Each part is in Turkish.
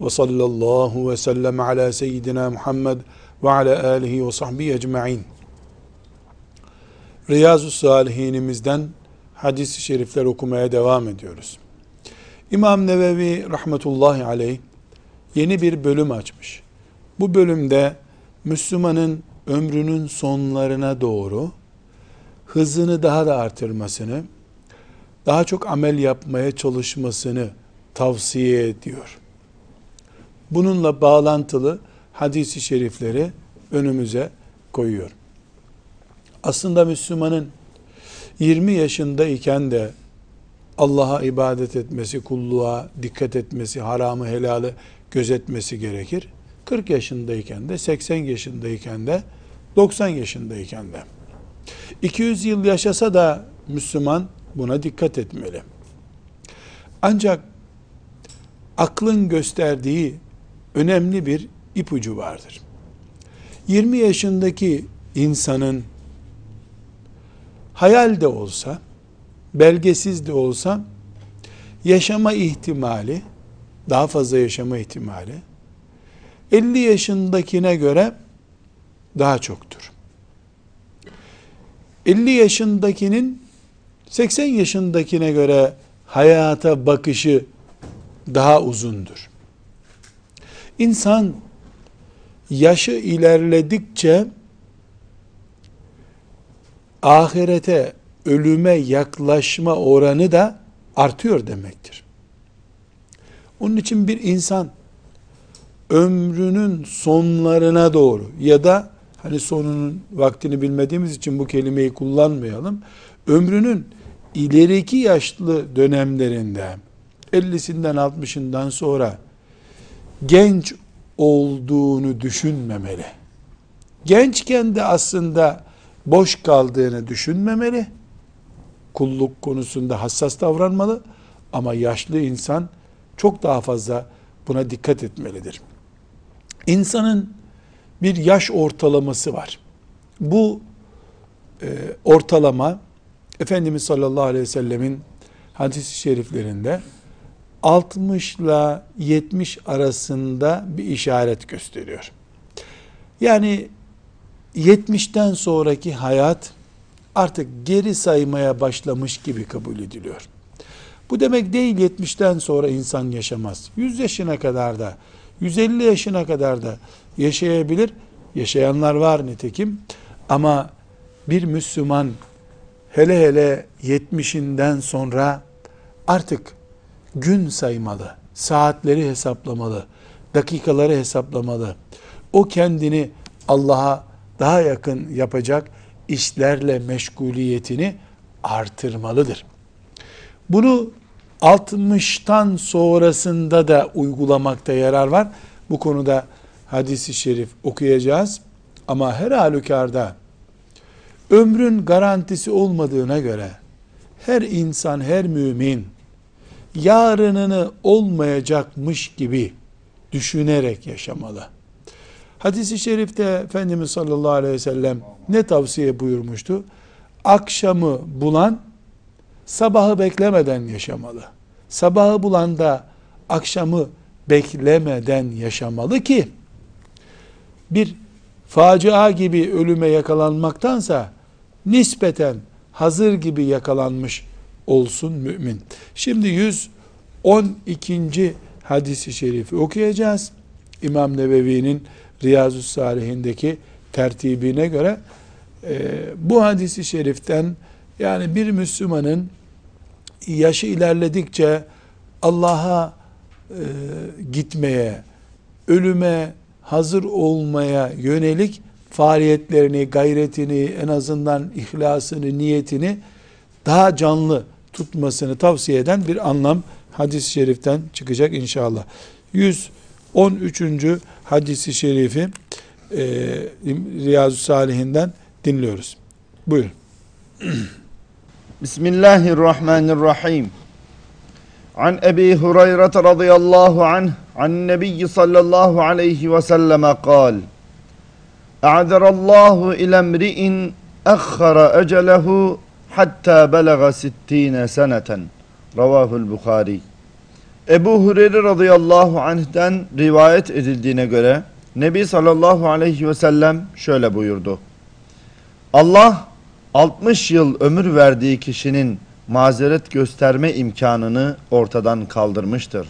Ve sallallahu ve sellem ala seyyidina Muhammed ve ala alihi ve sahbihi ecma'in. Riyazu Salihinimizden hadis-i şerifler okumaya devam ediyoruz. İmam Nevevi rahmetullahi aleyh yeni bir bölüm açmış. Bu bölümde Müslümanın ömrünün sonlarına doğru hızını daha da artırmasını, daha çok amel yapmaya çalışmasını tavsiye ediyor. Bununla bağlantılı hadisi şerifleri önümüze koyuyor. Aslında Müslümanın 20 yaşındayken de Allah'a ibadet etmesi, kulluğa dikkat etmesi, haramı helali gözetmesi gerekir. 40 yaşındayken de, 80 yaşındayken de, 90 yaşındayken de. 200 yıl yaşasa da Müslüman Buna dikkat etmeli. Ancak aklın gösterdiği önemli bir ipucu vardır. 20 yaşındaki insanın hayal de olsa, belgesiz de olsa yaşama ihtimali, daha fazla yaşama ihtimali 50 yaşındakine göre daha çoktur. 50 yaşındakinin 80 yaşındakine göre hayata bakışı daha uzundur. İnsan yaşı ilerledikçe ahirete, ölüme yaklaşma oranı da artıyor demektir. Onun için bir insan ömrünün sonlarına doğru ya da hani sonunun vaktini bilmediğimiz için bu kelimeyi kullanmayalım. Ömrünün ileriki yaşlı dönemlerinde 50'sinden 60'ından sonra genç olduğunu düşünmemeli. Gençken de aslında boş kaldığını düşünmemeli. Kulluk konusunda hassas davranmalı ama yaşlı insan çok daha fazla buna dikkat etmelidir. İnsanın bir yaş ortalaması var. Bu e, ortalama Efendimiz sallallahu aleyhi ve sellemin hadis-i şeriflerinde 60 ile 70 arasında bir işaret gösteriyor. Yani 70'ten sonraki hayat artık geri saymaya başlamış gibi kabul ediliyor. Bu demek değil 70'ten sonra insan yaşamaz. 100 yaşına kadar da 150 yaşına kadar da yaşayabilir. Yaşayanlar var nitekim. Ama bir Müslüman hele hele 70'inden sonra artık gün saymalı, saatleri hesaplamalı, dakikaları hesaplamalı. O kendini Allah'a daha yakın yapacak işlerle meşguliyetini artırmalıdır. Bunu 60'tan sonrasında da uygulamakta yarar var. Bu konuda hadisi şerif okuyacağız. Ama her halükarda ömrün garantisi olmadığına göre her insan, her mümin yarınını olmayacakmış gibi düşünerek yaşamalı. Hadis-i şerifte Efendimiz sallallahu aleyhi ve sellem ne tavsiye buyurmuştu? Akşamı bulan sabahı beklemeden yaşamalı. Sabahı bulan da akşamı beklemeden yaşamalı ki bir facia gibi ölüme yakalanmaktansa nispeten hazır gibi yakalanmış olsun mümin. Şimdi 112. hadisi şerifi okuyacağız. İmam Nebevi'nin Riyazu Salihindeki tertibine göre e, bu hadisi şeriften yani bir Müslümanın yaşı ilerledikçe Allah'a e, gitmeye, ölüme hazır olmaya yönelik faaliyetlerini, gayretini, en azından ihlasını, niyetini daha canlı tutmasını tavsiye eden bir anlam hadis-i şeriften çıkacak inşallah. 112. 13. hadisi şerifi e, Riyazu Salihinden dinliyoruz. Buyurun. Bismillahirrahmanirrahim. An Ebi Hureyre radıyallahu anh an Nebi sallallahu aleyhi ve selleme kal. A'zarallahu ile emri'in akhara ecelehu hatta belaga sittine seneten. Ravahul Bukhari. Ebu Hureyre radıyallahu anh'ten rivayet edildiğine göre Nebi sallallahu aleyhi ve sellem şöyle buyurdu. Allah 60 yıl ömür verdiği kişinin mazeret gösterme imkanını ortadan kaldırmıştır.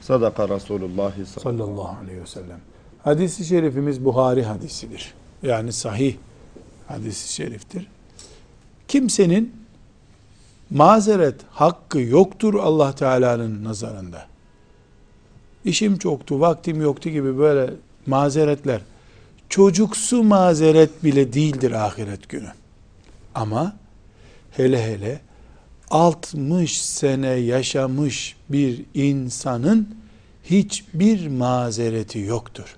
Sadaka Resulullah sallallahu aleyhi ve sellem. Hadis-i şerifimiz Buhari hadisidir. Yani sahih hadis-i şeriftir. Kimsenin mazeret hakkı yoktur Allah Teala'nın nazarında. İşim çoktu, vaktim yoktu gibi böyle mazeretler çocuksu mazeret bile değildir ahiret günü. Ama hele hele 60 sene yaşamış bir insanın hiçbir mazereti yoktur.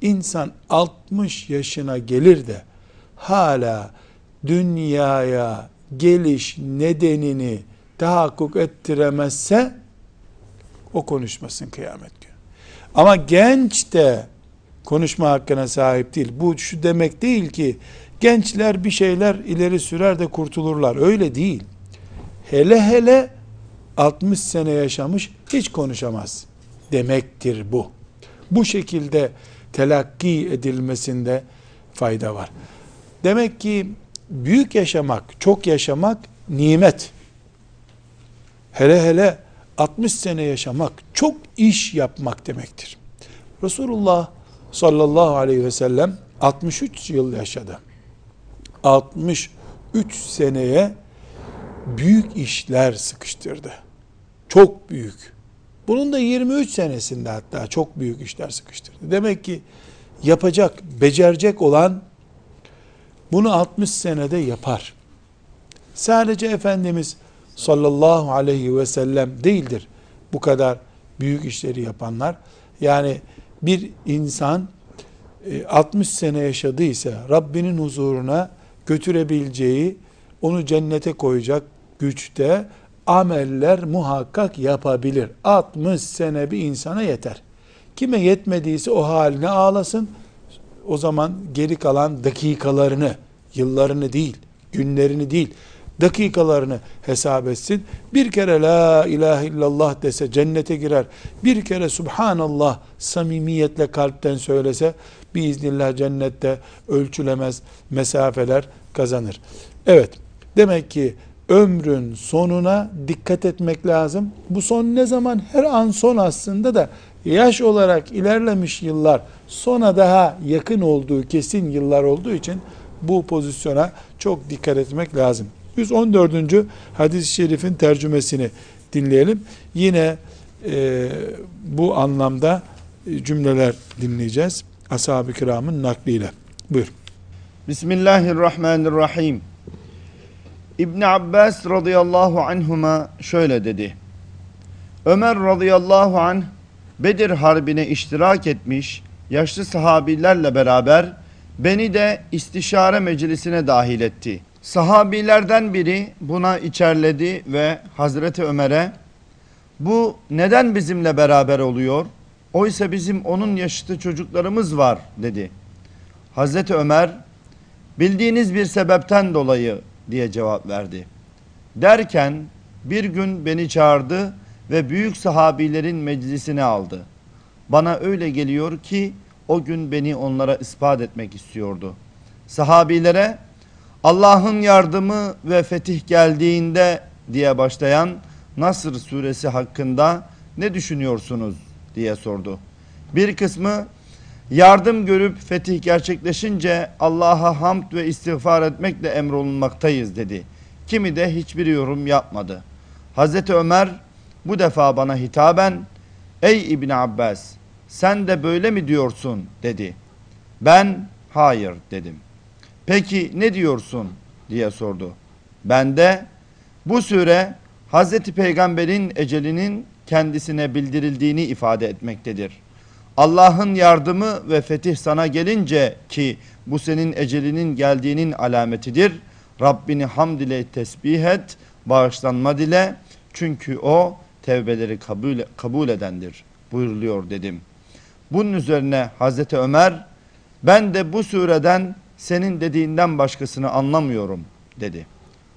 İnsan 60 yaşına gelir de hala dünyaya geliş nedenini tahakkuk ettiremezse o konuşmasın kıyamet günü. Ama genç de konuşma hakkına sahip değil. Bu şu demek değil ki gençler bir şeyler ileri sürer de kurtulurlar. Öyle değil. Hele hele 60 sene yaşamış hiç konuşamaz demektir bu. Bu şekilde telakki edilmesinde fayda var. Demek ki büyük yaşamak, çok yaşamak nimet. Hele hele 60 sene yaşamak, çok iş yapmak demektir. Resulullah sallallahu aleyhi ve sellem 63 yıl yaşadı. 63 seneye büyük işler sıkıştırdı. Çok büyük. Bunun da 23 senesinde hatta çok büyük işler sıkıştırdı. Demek ki yapacak, becerecek olan bunu 60 senede yapar. Sadece Efendimiz sallallahu aleyhi ve sellem değildir bu kadar büyük işleri yapanlar. Yani bir insan 60 e, sene yaşadıysa Rabbinin huzuruna götürebileceği, onu cennete koyacak güçte ameller muhakkak yapabilir. 60 sene bir insana yeter. Kime yetmediyse o haline ağlasın. O zaman geri kalan dakikalarını, yıllarını değil, günlerini değil, dakikalarını hesap etsin. Bir kere la ilahe illallah dese cennete girer. Bir kere subhanallah samimiyetle kalpten söylese biiznillah cennette ölçülemez mesafeler kazanır. Evet demek ki ömrün sonuna dikkat etmek lazım. Bu son ne zaman? Her an son aslında da yaş olarak ilerlemiş yıllar sona daha yakın olduğu kesin yıllar olduğu için bu pozisyona çok dikkat etmek lazım. 114. hadis-i şerifin tercümesini dinleyelim. Yine e, bu anlamda e, cümleler dinleyeceğiz. Ashab-ı kiramın nakliyle. Buyur. Bismillahirrahmanirrahim. İbn Abbas radıyallahu anhuma şöyle dedi. Ömer radıyallahu anh Bedir Harbi'ne iştirak etmiş yaşlı sahabilerle beraber beni de istişare meclisine dahil etti. Sahabilerden biri buna içerledi ve Hazreti Ömer'e bu neden bizimle beraber oluyor? Oysa bizim onun yaşıtı çocuklarımız var dedi. Hazreti Ömer bildiğiniz bir sebepten dolayı diye cevap verdi. Derken bir gün beni çağırdı ve büyük sahabilerin meclisine aldı. Bana öyle geliyor ki o gün beni onlara ispat etmek istiyordu. Sahabilere Allah'ın yardımı ve fetih geldiğinde diye başlayan Nasr suresi hakkında ne düşünüyorsunuz diye sordu. Bir kısmı yardım görüp fetih gerçekleşince Allah'a hamd ve istiğfar etmekle emrolunmaktayız dedi. Kimi de hiçbir yorum yapmadı. Hazreti Ömer bu defa bana hitaben ey İbni Abbas sen de böyle mi diyorsun dedi. Ben hayır dedim. Peki ne diyorsun diye sordu. Ben de bu süre Hazreti Peygamber'in ecelinin kendisine bildirildiğini ifade etmektedir. Allah'ın yardımı ve fetih sana gelince ki bu senin ecelinin geldiğinin alametidir. Rabbini hamd ile tesbih et, bağışlanma dile. Çünkü o tevbeleri kabul, kabul edendir buyuruluyor dedim. Bunun üzerine Hazreti Ömer ben de bu sureden senin dediğinden başkasını anlamıyorum dedi.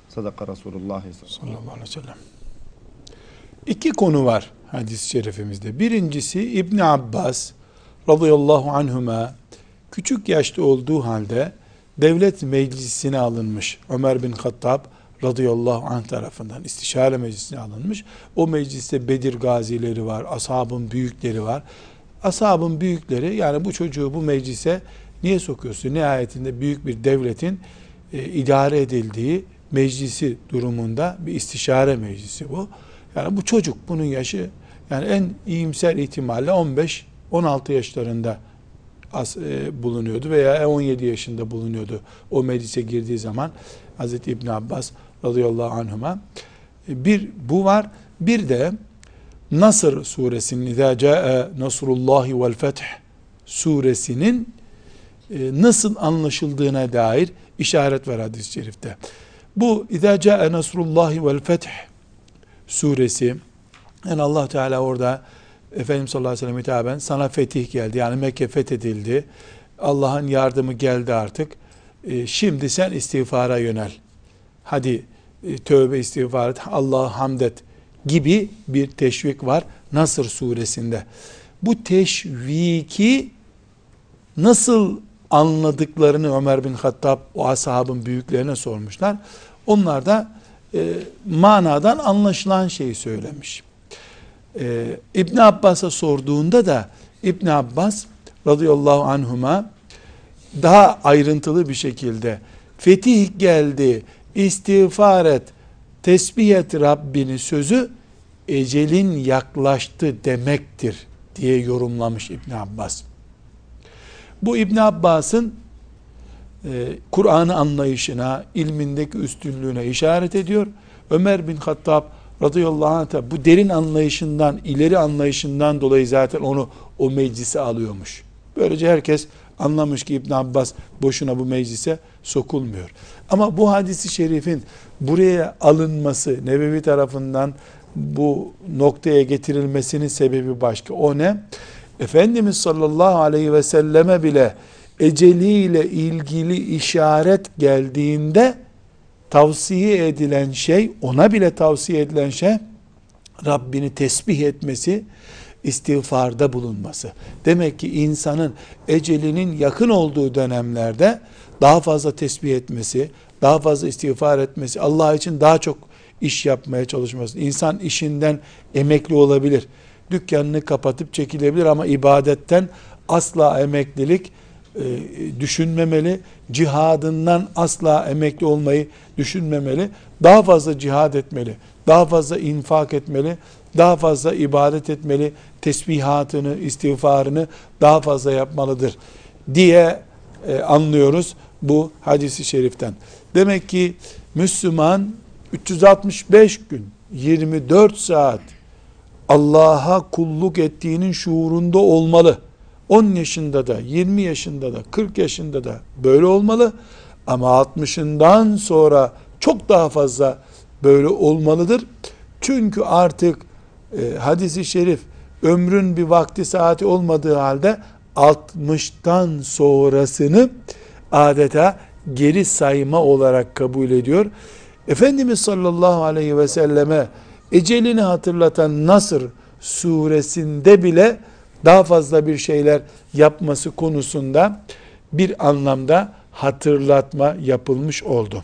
Sadaka Resulullah sallallahu aleyhi ve sellem. İki konu var hadis-i şerifimizde. Birincisi İbn Abbas radıyallahu anhuma küçük yaşta olduğu halde devlet meclisine alınmış. Ömer bin Hattab radıyallahu anh tarafından istişare meclisine alınmış. O mecliste Bedir gazileri var, ashabın büyükleri var. Ashabın büyükleri yani bu çocuğu bu meclise niye sokuyorsun? Nihayetinde büyük bir devletin e, idare edildiği meclisi durumunda bir istişare meclisi bu. Yani bu çocuk bunun yaşı yani en iyimser ihtimalle 15 16 yaşlarında as, e, bulunuyordu veya 17 yaşında bulunuyordu o meclise girdiği zaman Hz. İbn Abbas radıyallahu anhuma bir bu var bir de Nasr suresinin İzâ câe nasrullahi vel feth suresinin e, nasıl anlaşıldığına dair işaret var hadis-i şerifte. Bu İzâ câe nasrullahi vel feth suresi yani Allah Teala orada Efendimiz sallallahu aleyhi ve sellem hitaben sana fetih geldi. Yani Mekke fethedildi. Allah'ın yardımı geldi artık. E, şimdi sen istiğfara yönel. Hadi tövbe istiğfar et. Allah'a hamd et gibi bir teşvik var Nasır suresinde. Bu teşviki nasıl anladıklarını Ömer bin Hattab o ashabın büyüklerine sormuşlar. Onlar da e, manadan anlaşılan şeyi söylemiş. E, İbn Abbas'a sorduğunda da İbn Abbas radıyallahu anhuma daha ayrıntılı bir şekilde fetih geldi, istiğfar et, tesbih et Rabbini sözü ecelin yaklaştı demektir diye yorumlamış İbn Abbas. Bu İbn Abbas'ın e, Kur'an'ı anlayışına, ilmindeki üstünlüğüne işaret ediyor. Ömer bin Hattab radıyallahu anh bu derin anlayışından, ileri anlayışından dolayı zaten onu o meclise alıyormuş. Böylece herkes anlamış ki İbn Abbas boşuna bu meclise sokulmuyor. Ama bu hadisi şerifin buraya alınması Nebevi tarafından bu noktaya getirilmesinin sebebi başka. O ne? Efendimiz sallallahu aleyhi ve selleme bile eceliyle ilgili işaret geldiğinde tavsiye edilen şey, ona bile tavsiye edilen şey Rabbini tesbih etmesi, istiğfarda bulunması. Demek ki insanın ecelinin yakın olduğu dönemlerde daha fazla tesbih etmesi, daha fazla istiğfar etmesi, Allah için daha çok iş yapmaya çalışması. İnsan işinden emekli olabilir. Dükkanını kapatıp çekilebilir ama ibadetten asla emeklilik e, düşünmemeli. Cihadından asla emekli olmayı düşünmemeli. Daha fazla cihad etmeli. Daha fazla infak etmeli. Daha fazla ibadet etmeli. Tesbihatını, istiğfarını daha fazla yapmalıdır diye e, anlıyoruz bu hadisi şeriften. Demek ki Müslüman 365 gün 24 saat Allah'a kulluk ettiğinin şuurunda olmalı. 10 yaşında da, 20 yaşında da, 40 yaşında da böyle olmalı. Ama 60'ından sonra çok daha fazla böyle olmalıdır. Çünkü artık e, hadisi şerif ömrün bir vakti saati olmadığı halde 60'tan sonrasını adeta geri sayma olarak kabul ediyor. Efendimiz sallallahu aleyhi ve selleme ecelini hatırlatan Nasır suresinde bile daha fazla bir şeyler yapması konusunda bir anlamda hatırlatma yapılmış oldu.